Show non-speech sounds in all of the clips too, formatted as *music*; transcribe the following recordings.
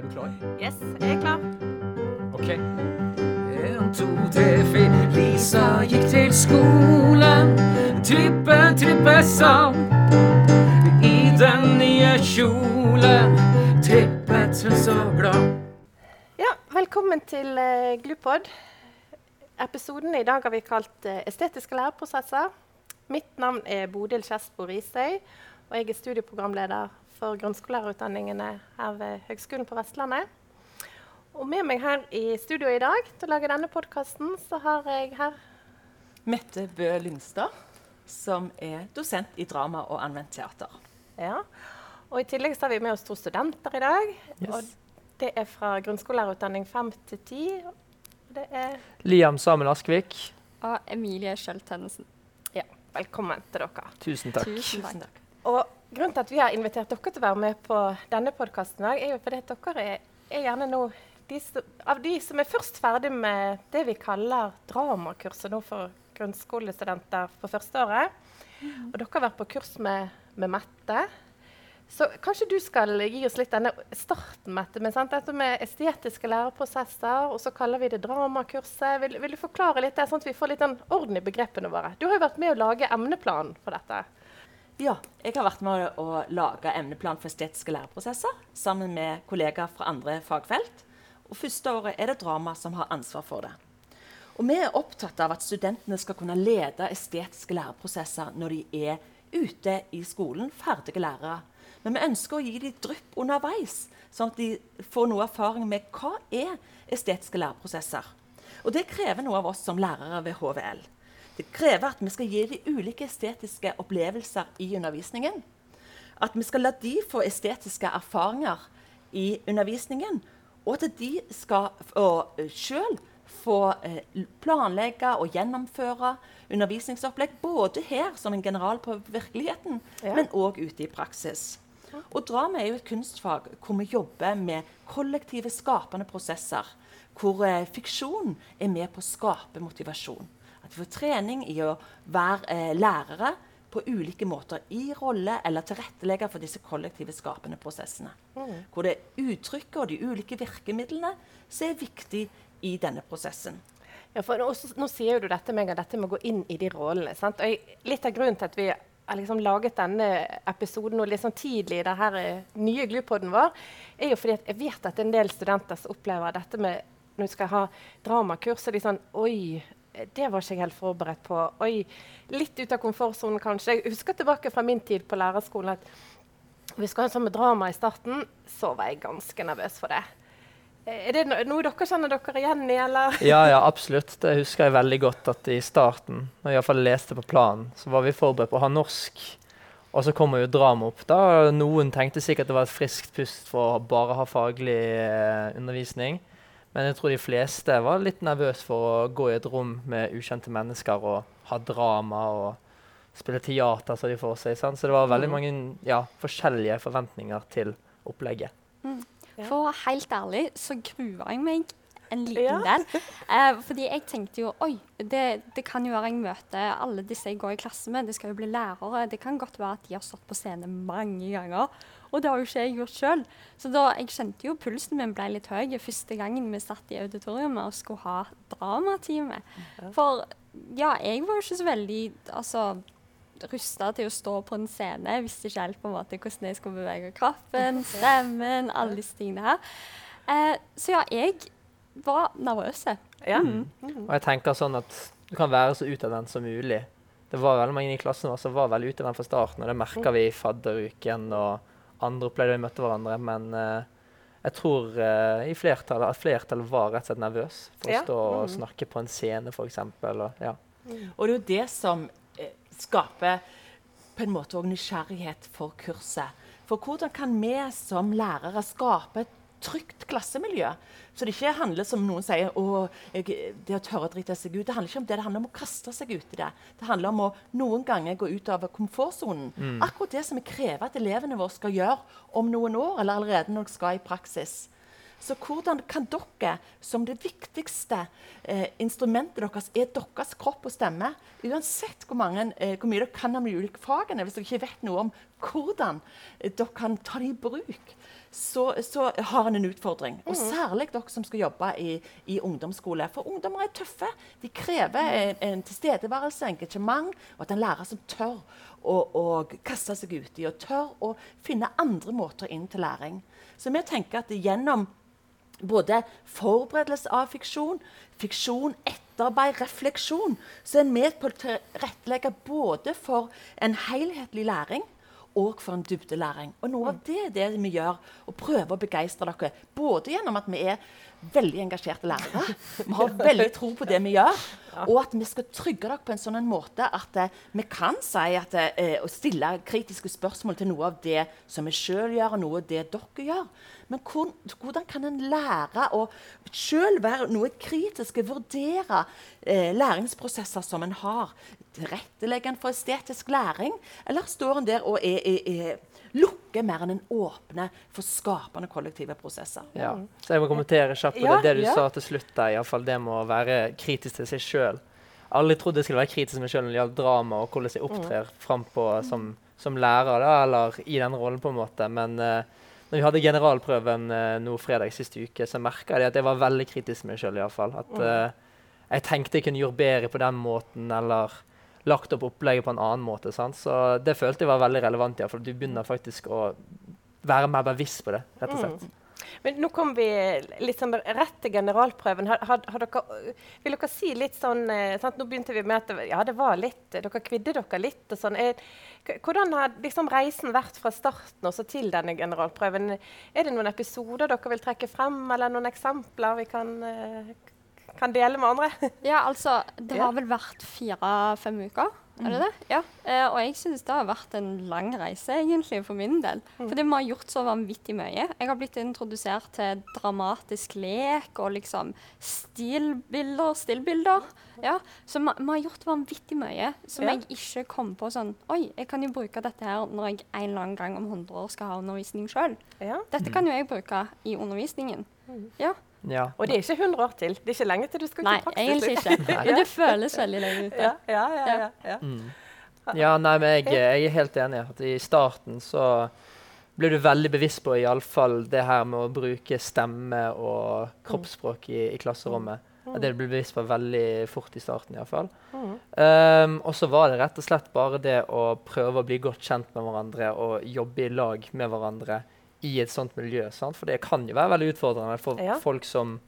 er du klar? Yes, jeg er klar. Ok. En, to, tre, fire. Lisa gikk til skolen. Trippe, trippe sang. I den nye kjolen. Trippet hun så glad. Ja, velkommen til uh, Glupod. Episoden i dag har vi kalt uh, 'Estetiske læreprosesser'. Mitt navn er Bodil Kjærsbo Risøy, og jeg er studieprogramleder for grunnskolelærerutdanningene her ved Høgskolen på Vestlandet. Og med meg her i studio i dag til å lage denne podkasten, så har jeg her Mette Bø Lyngstad, som er dosent i drama og anvendt teater. Ja. Og i tillegg så har vi med oss to studenter i dag. Yes. Og det er fra grunnskolelærerutdanning 5 til 10. Det er Liam Samuel Askvik, Og Emilie Skjølt Tennesen. ja, velkommen til dere. tusen takk. Tusen takk. Og grunnen til at vi har invitert dere til å være med på denne podkasten, er jo fordi at dere er, er gjerne nå de som, av de som er først ferdig med det vi kaller dramakurset nå for grunnskolestudenter på førsteåret. Og dere har vært på kurs med, med Mette. Så kanskje du skal gi oss litt denne starten, Mette, med sant? dette med estetiske læreprosesser, og så kaller vi det dramakurset. Vil, vil du forklare litt det, sånn at vi får litt orden i begrepene våre? Du har jo vært med å lage emneplanen for dette. Ja, jeg har vært med å lage emneplan for estetiske læreprosesser sammen med kollegaer fra andre fagfelt. Og første året er det drama som har ansvar for det. Og vi er opptatt av at studentene skal kunne lede estetiske læreprosesser når de er ute i skolen, ferdige lærere. Men vi ønsker å gi dem drypp underveis, sånn at de får noe erfaring med hva er estetiske læreprosesser. Og det krever noe av oss som lærere ved HVL. Det krever at vi skal gi de ulike estetiske opplevelser i undervisningen. At vi skal la de få estetiske erfaringer i undervisningen. Og at de skal sjøl få eh, planlegge og gjennomføre undervisningsopplegg. Både her som en general på virkeligheten, Ja. men òg ute i praksis. Og drama er jo et kunstfag hvor vi jobber med kollektive, skapende prosesser. Hvor eh, fiksjon er med på å skape motivasjon. At vi får trening i å være eh, lærere på ulike måter i rolle eller tilrettelegge for disse kollektive, skapende prosessene. Hvor det er uttrykket og de ulike virkemidlene som er viktig i denne prosessen. Ja, for nå, nå sier du dette med, dette med å gå inn i de rollene. Sant? Og jeg, litt av grunnen til at vi har liksom laget denne episoden nå litt sånn tidlig i denne nye Glupoden vår, er jo fordi jeg vet at en del studenter som opplever dette med når du skal ha dramakurs, så er de sånn Oi, det var ikke jeg helt forberedt på. Oi, litt ut av komfortsonen, kanskje. Jeg husker tilbake fra min tid på lærerskolen at vi skulle ha en sånn drama i starten, så var jeg ganske nervøs for det. Er det noe dere kjenner dere igjen i, eller? Ja, ja, absolutt. Det husker jeg veldig godt at i starten, når jeg leste på planen, så var vi forberedt på å ha norsk. Og så kommer jo drama opp. da. Noen tenkte sikkert det var et friskt pust for å bare ha faglig eh, undervisning. Men jeg tror de fleste var litt nervøse for å gå i et rom med ukjente mennesker og ha drama og spille teater, som de får seg. Sant? Så det var veldig mange ja, forskjellige forventninger til opplegget. Ja. For helt ærlig så grua jeg meg en liten Ja. del. Eh, fordi jeg tenkte jo oi, det, det kan jo være jeg møter alle disse jeg går i klasse med. De skal jo bli lærere. Det kan godt være at de har stått på scenen mange ganger. Og det har jo ikke jeg gjort sjøl. Så da, jeg kjente jo pulsen min ble litt høy første gangen vi satt i auditoriumet og skulle ha dramatime. For ja, jeg var jo ikke så veldig altså, rusta til å stå på en scene. Jeg visste ikke helt på en måte hvordan jeg skulle bevege kroppen, *laughs* stemmen, alle disse tingene her. Eh, så ja, jeg var nervøs. Ja. Og jeg tenker sånn at du kan være så utadvendt som mulig. Det var veldig mange i klassen vår som var veldig utadvendt fra starten, og det merka vi i fadderuken og andre opplevde vi møtte hverandre. Men eh, jeg tror uh, i flertallet at flertallet var rett og slett nervøs for Ja. å stå og Mhm. snakke på en scene, f.eks. Ja. Og det er jo det som eh, skaper på en måte også nysgjerrighet for kurset. For hvordan kan vi som lærere skape et trygt klassemiljø? Så det ikke handler som noen sier å, jeg, det å tørre å drite seg ut. Det handler ikke om det, det handler om å kaste seg ut i det. Det handler om å noen ganger gå ut av komfortsonen. Akkurat det som vi krever at elevene våre skal gjøre om noen år, eller allerede når de skal i praksis. Så hvordan kan dere, som det viktigste eh, instrumentet deres, er deres kropp og stemme Uansett hvor, mange, eh, hvor mye dere kan om de ulike fagene, hvis dere ikke vet noe om hvordan eh, dere kan ta det i bruk, så, så har en en utfordring. Og særlig dere som skal jobbe i, i ungdomsskole. For ungdommer er tøffe. De krever en, en tilstedeværelse, engasjement, og at en lærer som tør å, å kaste seg uti, og tør å finne andre måter inn til læring. Så vi tenker at gjennom både forberedelse av fiksjon, fiksjon, etterarbeid, refleksjon, så er en med på å tilrettelegge både for en helhetlig læring og for en dybdelæring. Og noe av det er det vi gjør, å prøve å begeistre dere. Både gjennom at vi er veldig engasjerte lærere, *laughs* vi har veldig tro på det vi gjør, og at vi skal trygge dere på en sånn en måte at eh, vi kan si at eh, å stille kritiske spørsmål til noe av det som vi sjøl gjør, og noe av det dere gjør. Men hvordan kan en lære å sjøl være noe kritiske, vurdere eh, læringsprosesser som en har? Tilrettelegger en for estetisk læring, eller står en der og er, er, er lukker mer enn en åpner for skapende kollektive prosesser? Ja. Så jeg må kommentere kjapt på det, det du ja. sa til slutt der, i fall det med å være kritisk til seg sjøl. Alle trodde jeg skulle være kritisk til meg sjøl når det gjaldt drama og hvordan jeg opptrer frampå som, som lærer, da, eller i den rollen, på en måte. Men uh, når vi hadde generalprøven uh, nå fredag siste uke, så merka jeg at jeg var veldig kritisk til meg sjøl, iallfall. At uh, jeg tenkte jeg kunne gjort bedre på den måten, eller lagt opp opplegget på en annen måte. Sant? Så det følte jeg var veldig relevant, ja, for du begynner faktisk å være mer bevisst på det, rett og slett. Men nå kom vi sånn rett til generalprøven. Har, har, har dere, vil dere si litt sånn eh, sant? Nå begynte vi med at ja, det var litt, dere kvidde dere litt. og sånn. Hvordan har liksom reisen vært fra starten også til denne generalprøven? Er det noen episoder dere vil trekke frem, eller noen eksempler vi kan, eh, kan dele med andre? *laughs* Ja, altså, det har vel vært fire-fem uker. Er det det? Ja. Eh, og jeg syns det har vært en lang reise, egentlig, for min del. Fordi vi har gjort så vanvittig mye. Jeg har blitt introdusert til dramatisk lek og liksom stilbilder, stillbilder. Ja. Så vi vi har gjort vanvittig mye som Ja. jeg ikke kom på sånn Oi, jeg kan jo bruke dette her når jeg en eller annen gang om 100 år skal ha undervisning sjøl. Ja. Dette kan jo jeg bruke i undervisningen. Ja. Ja. Og det er ikke 100 år til. Det er ikke lenge til du skal Nei, til praksis. egentlig liksom. ikke. Men det føles veldig lenge ute. Ja, ja, ja, ja, ja. Mm. Ja, nei, men jeg, jeg er helt enig. At I starten så ble du veldig bevisst på iallfall det her med å bruke stemme og kroppsspråk i, i klasserommet. At det ble bevisst på veldig fort i starten iallfall. Mm. Um, og så var det rett og slett bare det å prøve å bli godt kjent med hverandre og jobbe i lag med hverandre i et sånt miljø. Sant? For det kan jo være veldig utfordrende for Ja. folk som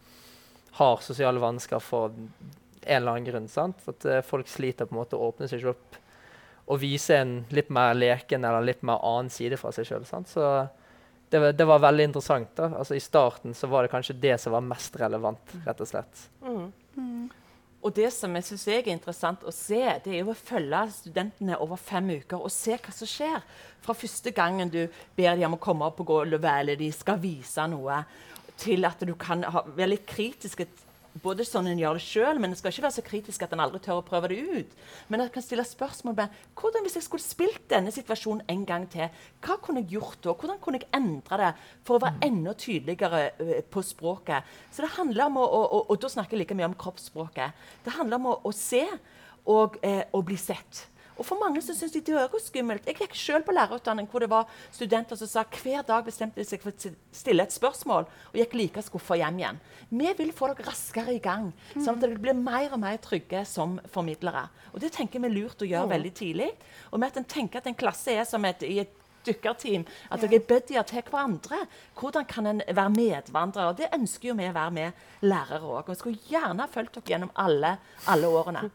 har sosiale vansker for en eller annen grunn. Sant? At uh, folk sliter på en måte å åpne seg opp og vise en litt mer leken eller litt mer annen side fra seg sjøl. Så det, var- det var veldig interessant. da. Altså I starten så var det kanskje det som var mest relevant, rett og slett. Mm. Og det som jeg synes er interessant å se, det er jo å følge studentene over fem uker og se hva som skjer. Fra første gangen du ber dem om å komme opp på gulvet, eller de skal vise noe, til at du kan ha, være litt kritisk både sånn en gjør det sjøl, men en skal ikke være så kritisk at en aldri tør å prøve det ut. Men en kan stille spørsmål med hvordan hvis jeg skulle spilt denne situasjonen en gang til, hva kunne jeg gjort da? Hvordan kunne jeg endre det for å være enda tydeligere på språket? Så det handler om å, og, Og da snakker jeg like mye om kroppsspråket. Det handler om å, å se og eh, å bli sett. Og for mange så syns de det er skummelt. Jeg gikk selv på lærerutdanning hvor det var studenter som sa hver dag bestemte de seg for å stille et spørsmål og gikk like skuffa hjem igjen. Vi vil få dere raskere i gang, sånn at dere blir mer og mer trygge som formidlere. Og Det tenker vi er lurt å gjøre veldig tidlig. Og med at en tenker at en klasse er som et, i et dykkerteam, at dere er buddier til hverandre. Hvordan kan en være medvandrer? Og Det ønsker jo vi å være med lærere òg. Vi skulle gjerne ha fulgt dere gjennom alle, alle årene.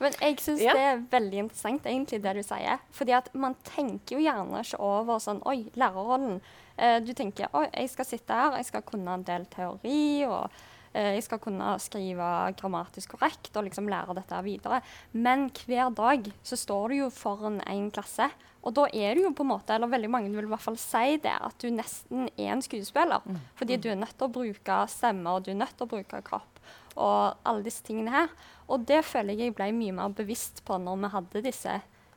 Men jeg syns Ja. det er veldig interessant, egentlig, det du sier. Fordi at man tenker jo gjerne ikke over sånn Oi, lærerrollen. Eh, du tenker oi, jeg skal sitte her, jeg skal kunne en del teori, og jeg skal kunne skrive grammatisk korrekt og liksom lære dette videre. Men hver dag så står du jo foran en klasse. Og da er du jo på en måte, eller veldig mange vil i hvert fall si det, at du nesten er en skuespiller. Fordi du er nødt til å bruke stemme, og du er nødt til å bruke kropp. Og alle disse tingene her. Og det føler jeg jeg ble mye mer bevisst på når vi hadde disse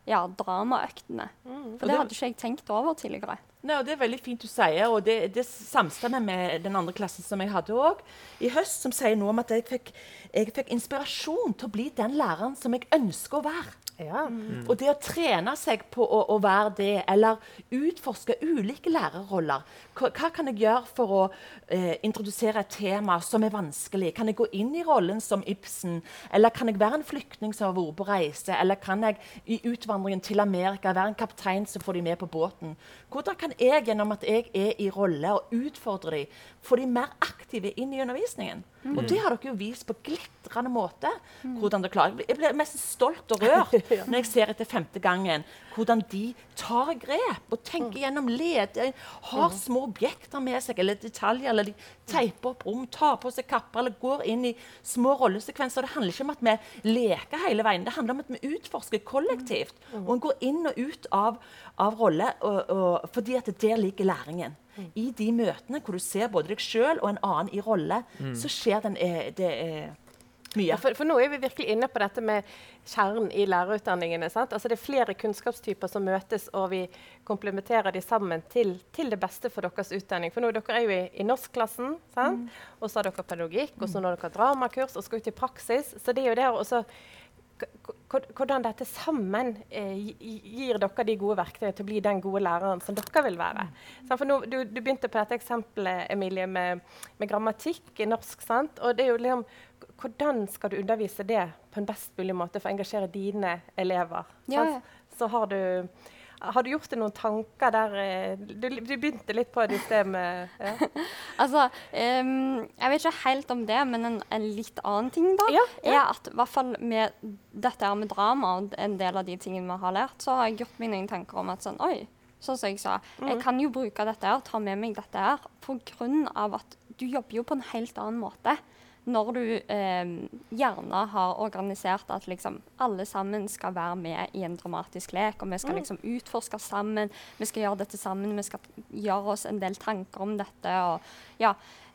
ja, dramaøktene. Mm. For det hadde ikke jeg tenkt over tidligere. Nei, og Det er veldig fint du sier, og det, det samstemmer med den andre klassen som jeg hadde òg i høst, som sier noe om at jeg fikk, jeg fikk inspirasjon til å bli den læreren som jeg ønsker å være. Ja. Og det å trene seg på å, å være det, eller utforske ulike lærerroller Hva, hva kan jeg gjøre for å eh, introdusere et tema som er vanskelig? Kan jeg gå inn i rollen som Ibsen? Eller kan jeg være en flyktning som har vært på reise? Eller kan jeg i utvandringen til Amerika være en kaptein som får de med på båten? Hvordan kan jeg gjennom at jeg er i rolle og utfordrer dem, få de mer aktive inn i undervisningen? Og det har dere jo vist på glitrende måte. hvordan dere klarer. Jeg blir mest stolt og rørt *laughs* når jeg ser etter femte gangen hvordan de tar grep og tenker gjennom leder, har små objekter med seg, eller detaljer, eller de teiper opp rom, tar på seg kapper eller går inn i små rollesekvenser. Det handler ikke om at vi leker hele veien, det handler om at vi utforsker kollektivt. Og en går inn og ut av, av rolle og, og, fordi at der ligger læringen. I de møtene hvor du ser både deg sjøl og en annen i rolle, så skjer den, det, det eh, mye. Ja, for, for nå er vi virkelig inne på dette med kjernen i lærerutdanningene. Sant? Altså Det er flere kunnskapstyper som møtes, og vi komplementerer de sammen til, til det beste for deres utdanning. For nå dere er jo i, i norskklassen, mm. og så har dere pedagogikk, og så har dere dramakurs, og skal ut i praksis. Så det er jo det å hvordan dette sammen eh, gir dere de gode verktøyene til å bli den gode læreren som dere vil være. For nå, du, du begynte på dette eksempelet Emilie, med, med grammatikk i norsk. Sant? Og det er jo liksom, hvordan skal du undervise det på en best mulig måte for å engasjere dine elever? Ja? Så har du, har du gjort deg noen tanker der eh, du, du begynte litt på det i sted med ja. *laughs* Altså, um, jeg vet ikke helt om det, men en, en litt annen ting da, Ja, ja. er at i hvert fall med dette her med drama og en del av de tingene vi har lært, så har jeg gjort meg noen tanker om at sånn, oi, sånn som jeg sa, jeg kan jo bruke dette her, ta med meg dette her, på grunn av at du jobber jo på en helt annen måte. Når du eh, gjerne har organisert at liksom alle sammen skal være med i en dramatisk lek, og vi skal liksom utforske sammen, vi skal gjøre dette sammen, vi skal gjøre oss en del tanker om dette, og ja,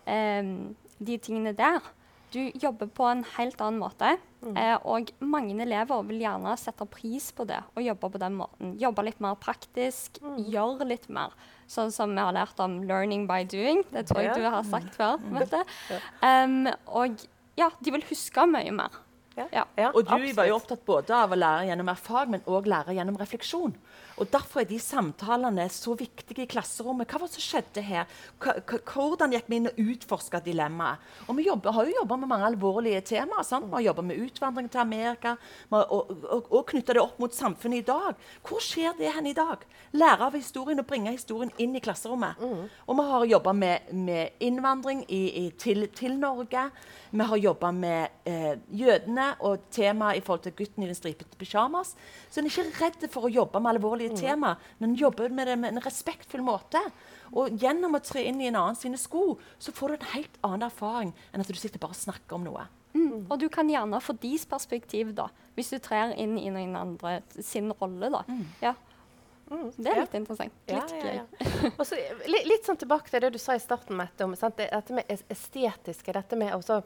eh, de tingene der. Du jobber på en helt annen måte, eh, og mange elever vil gjerne sette pris på det og jobbe på den måten. Jobbe litt mer praktisk, gjøre litt mer. Sånn som vi har lært om 'learning by doing'. Det tror jeg du har sagt før. Mette. Um, og ja, de vil huske mye mer. Ja. Ja. Og du var jo opptatt både av å lære gjennom erfaring, men òg lære gjennom refleksjon. Og Derfor er de samtalene så viktige i klasserommet. Hva var det som skjedde her? Hva, hvordan gikk vi inn og utforska dilemmaet? Og Vi jobber, har jo jobba med mange alvorlige temaer. sant? Vi har jobba med utvandring til Amerika har, og, og, og knytta det opp mot samfunnet i dag. Hvor skjer det hen i dag? Lære av historien og bringe historien inn i klasserommet. Og vi har jobba med, med innvandring i, i, til, til Norge. Vi har jobba med eh, jødene og temaet i forhold til gutten i den stripete pysjamas. Så en er ikke redd for å jobbe med alvorlige tema, men jobber med det med en respektfull måte. Og gjennom å tre inn i en annen sine sko, så får du en helt annen erfaring enn at du sitter bare og snakker om noe. Mm. Og du kan gjerne få deres perspektiv, da, hvis du trer inn i noen andre sin rolle. da. Ja. Det er Ja. litt interessant. Litt ja, ja. gøy. *laughs* Også, litt, litt sånn tilbake til det du sa i starten, Mette, om sant? dette med estetiske. Dette med å så,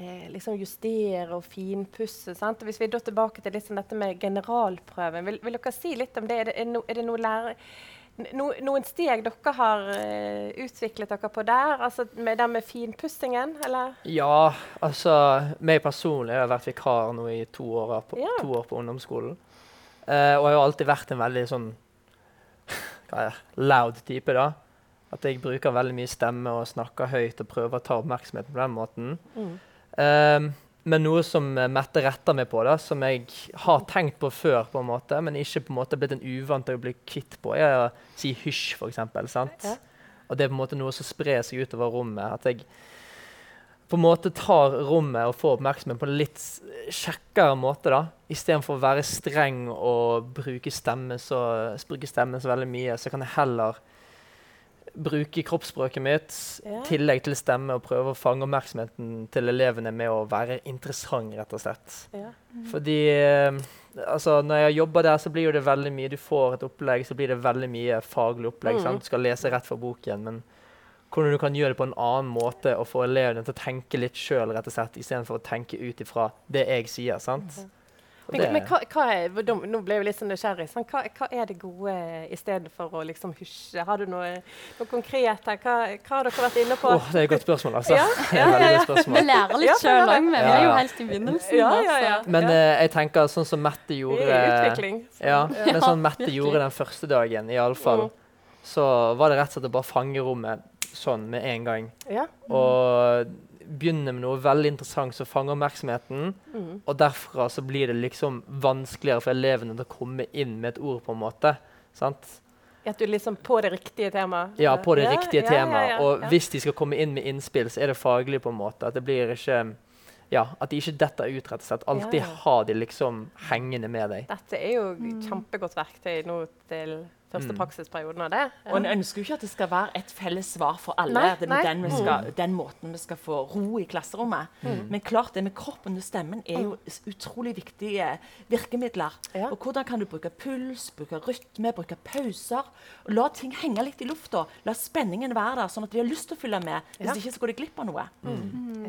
eh, liksom justere og finpusse. Sant? Og hvis vi da tilbake til sånn dette med generalprøven, vil, vil dere si litt om det? Er det, er no, er det noe lærer... no, noen steg dere har uh, utviklet dere på der? Altså med det med finpussingen, eller? Ja, altså meg personlig jeg har vært vikar nå i to år på, Ja. to år på ungdomsskolen. Uh, og jeg har alltid vært en veldig sånn *laughs* hva det, loud type, da. At jeg bruker veldig mye stemme og snakker høyt og prøver å ta oppmerksomheten på den måten. Eh, men noe som Mette retter meg på, da, som jeg har tenkt på før, på en måte, men ikke på en måte blitt en uvant til å bli kvitt på, er å si hysj, f.eks. Ja. Og det er på en måte noe som sprer seg utover rommet. At jeg på en måte tar rommet og får oppmerksomhet på en litt kjekkere måte. da. Istedenfor å være streng og bruke stemme så, bruke stemmen så veldig mye, så kan jeg heller bruke kroppsspråket mitt i Ja. tillegg til stemme og prøve å fange oppmerksomheten til elevene med å være interessant, rett og slett. Ja. Fordi eh, altså, når jeg jobber der, så blir jo det veldig mye Du får et opplegg, så blir det veldig mye faglig opplegg. Mm. sant? Du skal lese rett fra boken. Men hvordan du kan gjøre det på en annen måte og få elevene til å tenke litt sjøl, istedenfor å tenke ut ifra det jeg sier. sant? Men, Det- men hva, hva er, nå- ble jeg litt sånn nysgjerrig. Sånn, hva, hva er det gode i stedet for å liksom husje? Har du noe, noe konkret her? Hva, hva har dere vært inne på? Oh, det er et godt spørsmål, altså. Ja, *laughs* Det ja, ja, godt Vi lærer litt sjøl òg. Vi er jo ja. helt i begynnelsen. Ja, da, ja, ja. så- Men eh, jeg tenker sånn som Mette I gjorde utvikling. så- Ja, men sånn Mette gjorde den første dagen, iallfall, Mm. så var det rett og slett å bare fange rommet sånn med en gang. Ja. Og begynne med noe veldig interessant som fanger oppmerksomheten. Mm. Og derfra så blir det liksom vanskeligere for elevene til å komme inn med et ord, på en måte. Sant? At du liksom på det riktige temaet? Ja, på det riktige ja, temaet. ja, ja, Og ja. hvis de skal komme inn med innspill, så er det faglig, på en måte. At det blir ikke Ja, at de ikke detter ut, rett og slett. Alltid Ja, ja. ha de liksom hengende med deg. Dette er jo kjempegodt verktøy nå til første Mm. praksisperioden av det. Og en ønsker jo ikke at det skal være et felles svar for alle. Nei, det er den, vi skal, den måten vi skal få ro i klasserommet. Men klart det med kroppen og stemmen er jo utrolig viktige virkemidler. Ja. Og hvordan kan du bruke puls, bruke rytme, bruke pauser? og La ting henge litt i lufta. La spenningen være der, sånn at de har lyst til å følge med. Hvis Ja. ikke så går de glipp av noe.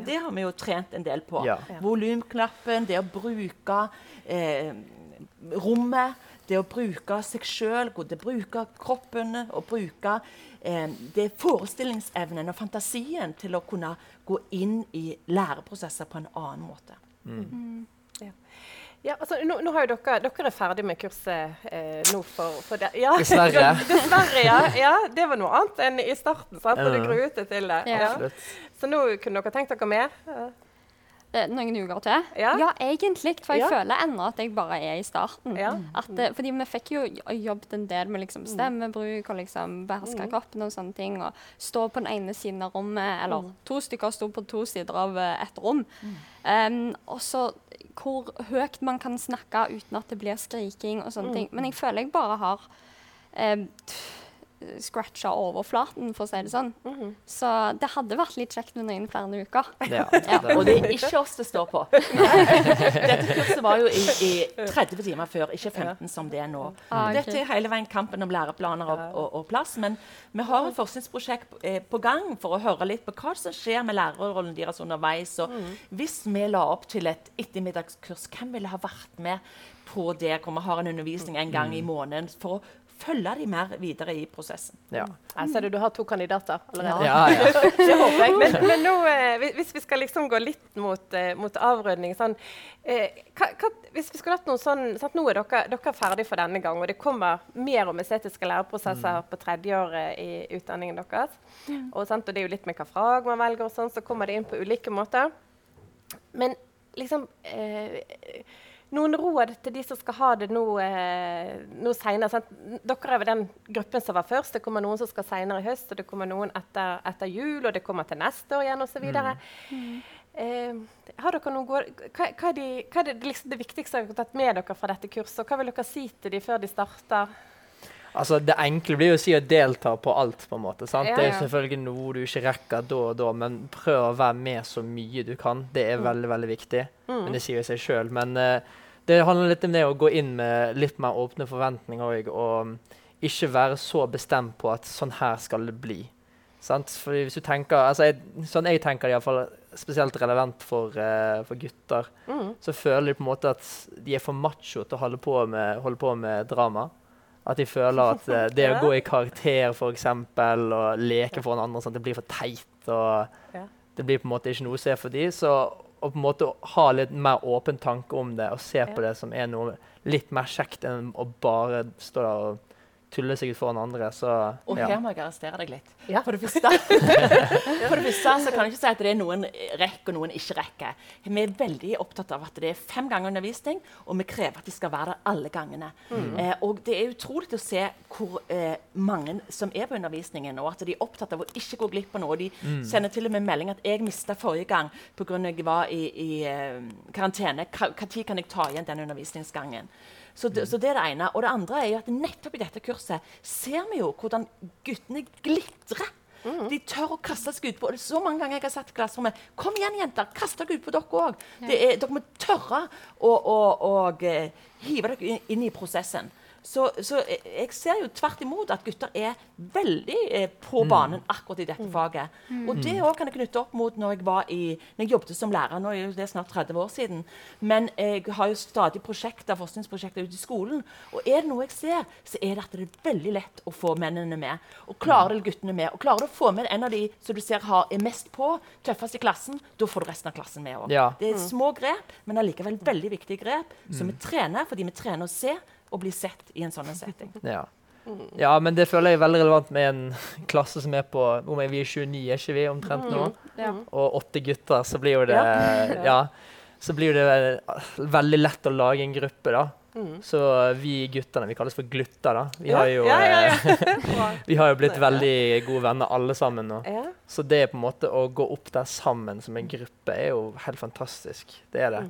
Det har vi jo trent en del på. Ja. Volumknappen, det å bruke eh, rommet, det å bruke seg sjøl, det å bruke kroppen og bruke eh, det forestillingsevnen og fantasien til å kunne gå inn i læreprosesser på en annen måte. Ja, altså, nå, nå har jo dere, dere er ferdig med kurset eh, nå for, for det. Ja, Dessverre. *laughs* Dessverre, ja. ja. Det var noe annet enn i starten, sant? og du Ja. gruet deg til det. Ja. Ja. Så nå kunne dere tenkt dere mer? Ja. Eh, Noen uker til? Ja. egentlig. For jeg Ja. føler ennå at jeg bare er i starten. Ja. At, eh, fordi vi fikk jo jo- jobbet en del med liksom stemmebruk og liksom beherske kroppen og sånne ting. Og stå på den ene siden av rommet, eller to stykker sto på to sider av eh, et rom. Um, og så hvor høyt man kan snakke uten at det blir skriking og sånne ting. Men jeg føler jeg bare har um, scratcha overflaten, for å si det sånn. Så det hadde vært litt kjekt med noen flere uker. *laughs* *laughs* Ja, Ja. Og det er ikke oss det står på. *laughs* Dette kurset var jo i, i 30 timer før, ikke 15 som det er nå. Ah. Dette er hele veien kampen om læreplaner og, og, og plass. Men vi har et forskningsprosjekt eh, på gang for å høre litt på hva som skjer med lærerrollen deres underveis. Og hvis vi la opp til et ettermiddagskurs, hvem ville ha vært med på det hvor vi har en undervisning en gang i måneden for å følge de mer videre i prosessen? ja. Jeg ser du, du har to kandidater allerede. ja, ja. *laughs* Det håper jeg. Men, men nå, eh, hvis- vi skal liksom gå litt mot, eh, mot avrunding sånn, eh, hva, hva, Hvis vi skulle hatt noen sånn sant, Nå er dere, dere er ferdig for denne gang, og det kommer mer om estetiske læreprosesser på tredjeåret i utdanningen deres. Og, sant, og det er jo litt med hva fag man velger, og sånn, så kommer det inn på ulike måter. Men liksom eh, Noen råd til de som skal ha det nå, eh, nå seinere. Dere er vel den gruppen som var først. Det kommer noen som skal seinere i høst, og det kommer noen etter, etter jul, og det kommer til neste år igjen osv. Eh, har dere noen gode, hva, hva er, de, hva er det, liksom det viktigste dere har tatt med dere fra dette kurset? og Hva vil dere si til dem før de starter? Altså, Det enkle blir jo å si å delta på alt. på en måte, sant? Ja, Det er selvfølgelig noe du ikke rekker da og da, men prøv å være med så mye du kan. Det er veldig veldig viktig. Men Det sier jo seg sjøl. Men eh, det handler litt om det å gå inn med litt mer åpne forventninger og mm, ikke være så bestemt på at sånn her skal det bli. Hvis du tenker, altså jeg, Sånn jeg tenker det, iallfall spesielt relevant for, uh, for gutter, så føler de på en måte at de er for macho til å holde på med, holde på med drama. At de føler at uh, *laughs* det å gå i karakter for eksempel, og leke foran andre, sånn, det blir for teit. og Ja. Det blir på en måte ikke noe å se for dem. Så å på en måte ha litt mer åpen tanke om det, og se på det som er noe litt mer kjekt enn å bare stå der og tulle seg ut foran andre, så Og ja. her må jeg arrestere deg litt. Ja. For det første, *laughs* for det første så kan jeg ikke si at det er noen rekker og noen ikke rekker. Vi er veldig opptatt av at det er fem ganger undervisning, og vi krever at de skal være der alle gangene. Eh, og det er utrolig å se hvor eh, mange som er på undervisningen, og at de er opptatt av å ikke gå glipp av noe. De sender til og med melding at 'jeg mista forrige gang pga. jeg var i, i uh, karantene'. Når kan jeg ta igjen den undervisningsgangen? Så det, så det er det ene. Og det andre er jo at nettopp i dette kurset ser vi jo hvordan guttene glitrer. De tør å kaste seg utpå. Så mange ganger jeg har satt i klasserommet Kom igjen, jenter! Kast dere utpå, dere òg. Dere må tørre å, å, å eh, hive dere inn i prosessen. Så, så jeg, ser jo tvert imot at gutter er veldig eh, på banen akkurat i dette faget. Og det òg kan jeg knytte opp mot når jeg, var i, når jeg jobbet som lærer. Nå er jo det snart 30 år siden. Men jeg har jo stadig prosjekter, forskningsprosjekter ute i skolen. Og er det noe jeg ser, så er det at det er veldig lett å få mennene med. Og klarer det guttene med. Og klarer du å få med en av de som du ser har, er mest på, tøffest i klassen, da får du resten av klassen med òg. Ja. Det er små grep, men allikevel veldig viktige grep som vi trener fordi vi trener å se og bli sett i en sånn setting. *laughs* Ja. ja, men det føler jeg er veldig relevant med en klasse som er på mange, Vi er 29, er ikke vi omtrent nå? Ja. Og åtte gutter, så blir jo det Ja. *laughs* så blir det veldig lett å lage en gruppe, da. Så vi guttene vi kalles for glutter, da. Vi har jo, Ja, ja, ja. eh, *laughs* vi har jo blitt veldig gode venner alle sammen nå. Ja. Så det på en måte å gå opp der sammen som en gruppe er jo helt fantastisk. Det er det.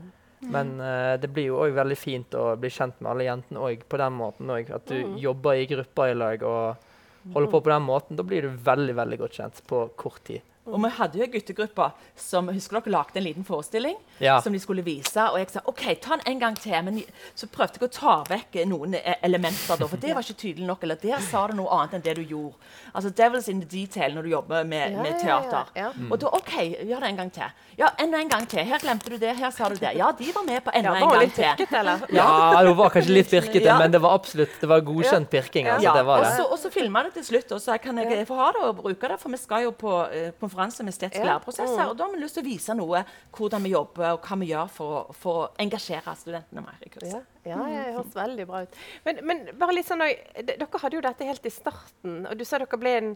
Men uh, det blir jo òg veldig fint å bli kjent med alle jentene òg på den måten. òg. At du jobber i grupper i lag og holder på på den måten. Da blir du veldig veldig godt kjent på kort tid. Og vi hadde jo ei guttegruppe som husker dere lagde en liten forestilling Ja. som de skulle vise. Og jeg sa OK, ta den en gang til. Men så prøvde jeg å ta vekk noen eh, elementer, da, for det *laughs* var ikke tydelig nok. Eller der sa du noe annet enn det du gjorde. Altså devil's in the detail når du jobber med, Ja, med teater. ja, ja. Og da OK, gjør det en gang til. Ja, enda en gang til. Her glemte du det, her sa du det. Ja, de var med på enda Ja, en gang til. pirket, eller? Ja, det var kanskje litt pirkete, men det var absolutt det var godkjent pirking. altså, Ja, det var det. så, og så filma det til slutt, og så kan jeg få ha det og bruke det. For vi skal jo på eh, konferanse med estetiske læreprosesser, og da har vi lyst til å vise noe hvordan vi jobber og hva vi gjør for, å- for å engasjere studentene mer i kurset. Ja, ja, det høres veldig bra ut. Men, men bare litt sånn, dere hadde jo dette helt i starten, og du sa dere ble en,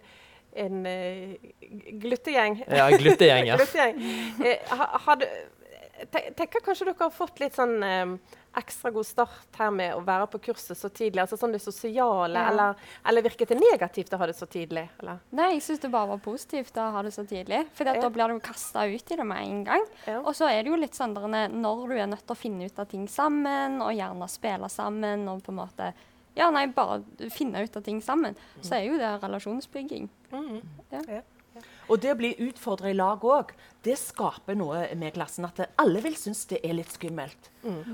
en uh, gluttegjeng. Ja, gluttegjeng, ja. *laughs* gluttegjeng. Eh, har, hadde, te- tenker kanskje dere har fått litt sånn eh, ekstra god start her med å være på kurset så tidlig? Altså sånn det sosiale, Ja. eller, eller virket det negativt å ha det så tidlig? Eller? Nei, jeg syns det bare var positivt å ha det så tidlig. For Ja. da blir du kasta ut i det med en gang. Ja. Og så er det jo litt sånn når du er nødt til å finne ut av ting sammen, og gjerne spille sammen, og på en måte Ja, nei, bare finne ut av ting sammen, så er jo det relasjonsbygging. Og det å bli utfordra i lag òg, det skaper noe med klassen. At alle vil synes det er litt skummelt.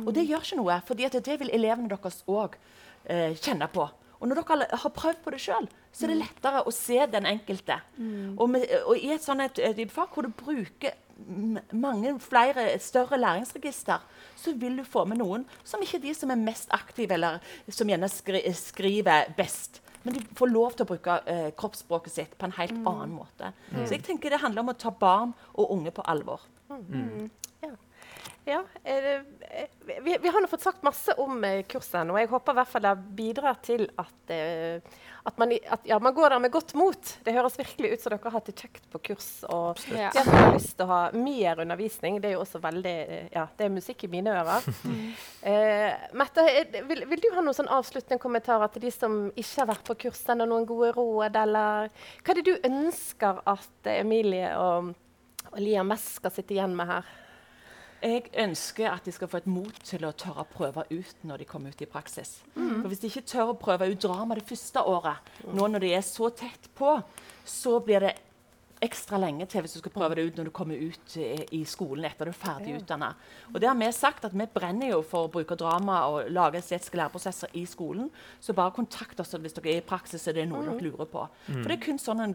Og det gjør ikke noe, for det vil elevene deres òg eh, kjenne på. Og når dere har prøvd på det sjøl, så er det lettere å se den enkelte. Og, med, og i et sånt et fag hvor du bruker mange flere større læringsregister, så vil du få med noen som ikke er de som er mest aktive, eller som gjerne skri, skriver best. Men de får lov til å bruke eh, kroppsspråket sitt på en helt annen måte. Så jeg tenker det handler om å ta barn og unge på alvor. Ja, eh, vi, vi har nå fått sagt masse om kursen, kurset, og jeg håper i hvert fall det bidrar til at, eh, at, man, at ja, man går der med godt mot. Det høres virkelig ut som dere har hatt det kjekt på kurs. og Ja. Jeg har lyst til å ha mer undervisning, det er jo også veldig eh, ja, det er musikk i mine ører. *laughs* eh, Mette, eh, vil, vil du ha noen sånn avsluttende kommentarer til de som ikke har vært på kurs, og noen gode råd, eller hva er det du ønsker at eh, Emilie og, og Liam mest skal sitte igjen med her? Jeg ønsker at de skal få et mot til å tørre å prøve ut når de kommer ut i praksis. For Hvis de ikke tør å prøve ut drama det første året, nå når de er så tett på, så blir det ekstra lenge til hvis du skal prøve det ut når du kommer ut i, i skolen etter du er ferdig utdanna. Og det har vi sagt at vi brenner jo for å bruke drama og lage estetiske læreprosesser i skolen. Så bare kontakt oss hvis dere er i praksis og det er noe dere lurer på. For det er kun sånn en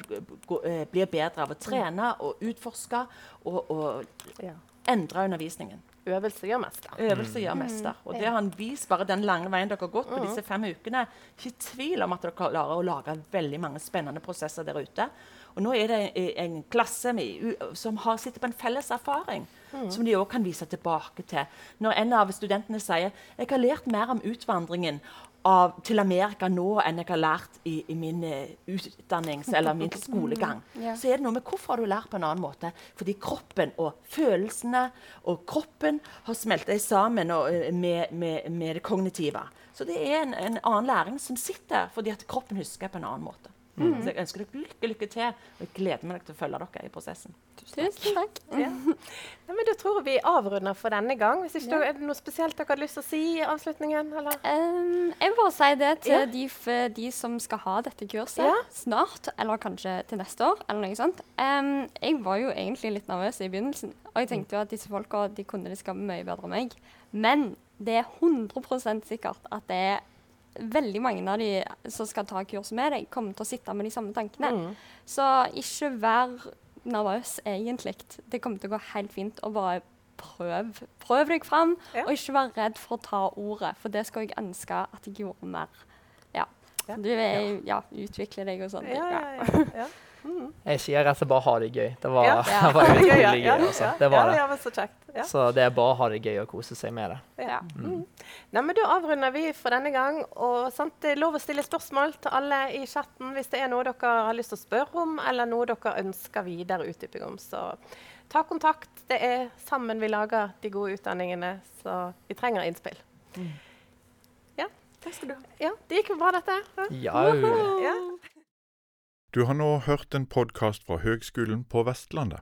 eh, blir bedre av å trene og utforske og, og Ja. Endre undervisningen. Øvelse gjør mester. Øvelse gjør mester. Og det har han vist bare den lange veien dere har gått på disse fem ukene. Ikke tvil om at dere klarer å lage veldig mange spennende prosesser der ute. Og nå er det en, en klasse med, som har sitter på en felles erfaring. Som de òg kan vise tilbake til. Når en av studentene sier jeg har lært mer om utvandringen av, til Amerika nå enn jeg har lært i, i min eh, utdannings- eller min skolegang, Ja. så er det noe med hvorfor har du lært på en annen måte. Fordi kroppen og følelsene og kroppen har smelta sammen og, eh, med, med, med det kognitive. Så det er en, en annen læring som sitter fordi at kroppen husker på en annen måte. Så jeg ønsker dere lykke, lykke til, og jeg gleder meg til å følge dere i prosessen. Tusen takk. Ja. Ja, men Da tror jeg vi avrunder for denne gang. Hvis ikke Ja. Er det noe spesielt dere har lyst til å si i avslutningen? Eller? Um, jeg vil bare si det til Ja. de, de som skal ha dette kurset Ja. snart, eller kanskje til neste år. eller noe sånt. Um, jeg var jo egentlig litt nervøs i begynnelsen, og jeg tenkte jo at disse folka de kunne det skal mye bedre enn meg. Men det er 100% sikkert at det er veldig mange av de som skal ta kurs med deg, kommer til å sitte med de samme tankene. Mm. Så ikke vær nervøs, egentlig. Det kommer til å gå helt fint. Og bare prøv. Prøv deg fram, Ja. og ikke vær redd for å ta ordet. For det skal jeg ønske at jeg gjorde mer. Ja. Ja. Du er, ja, utvikler deg og sånn. Ja, ja, ja, ja. Mm. Jeg sier rett og slett bare ha det gøy. Det var, Ja. *laughs* det var Det gøy, ja. utrolig Ja, gøy. Altså. ja, Det var ja, det. ja, men så kjekt. Ja. Så det er bare å ha det gøy og kose seg med det. Ja. Ja. Mm. Nei, men Da avrunder vi for denne gang. Og sant, Det er lov å stille spørsmål til alle i chatten hvis det er noe dere har lyst til å spørre om, eller noe dere ønsker videre utdyping om. Så ta kontakt. Det er sammen vi lager de gode utdanningene, så vi trenger innspill. Ja, Takk skal du ha. ja det gikk jo bra, dette. Ja, Ja. Du har nå hørt en podkast fra Høgskolen på Vestlandet.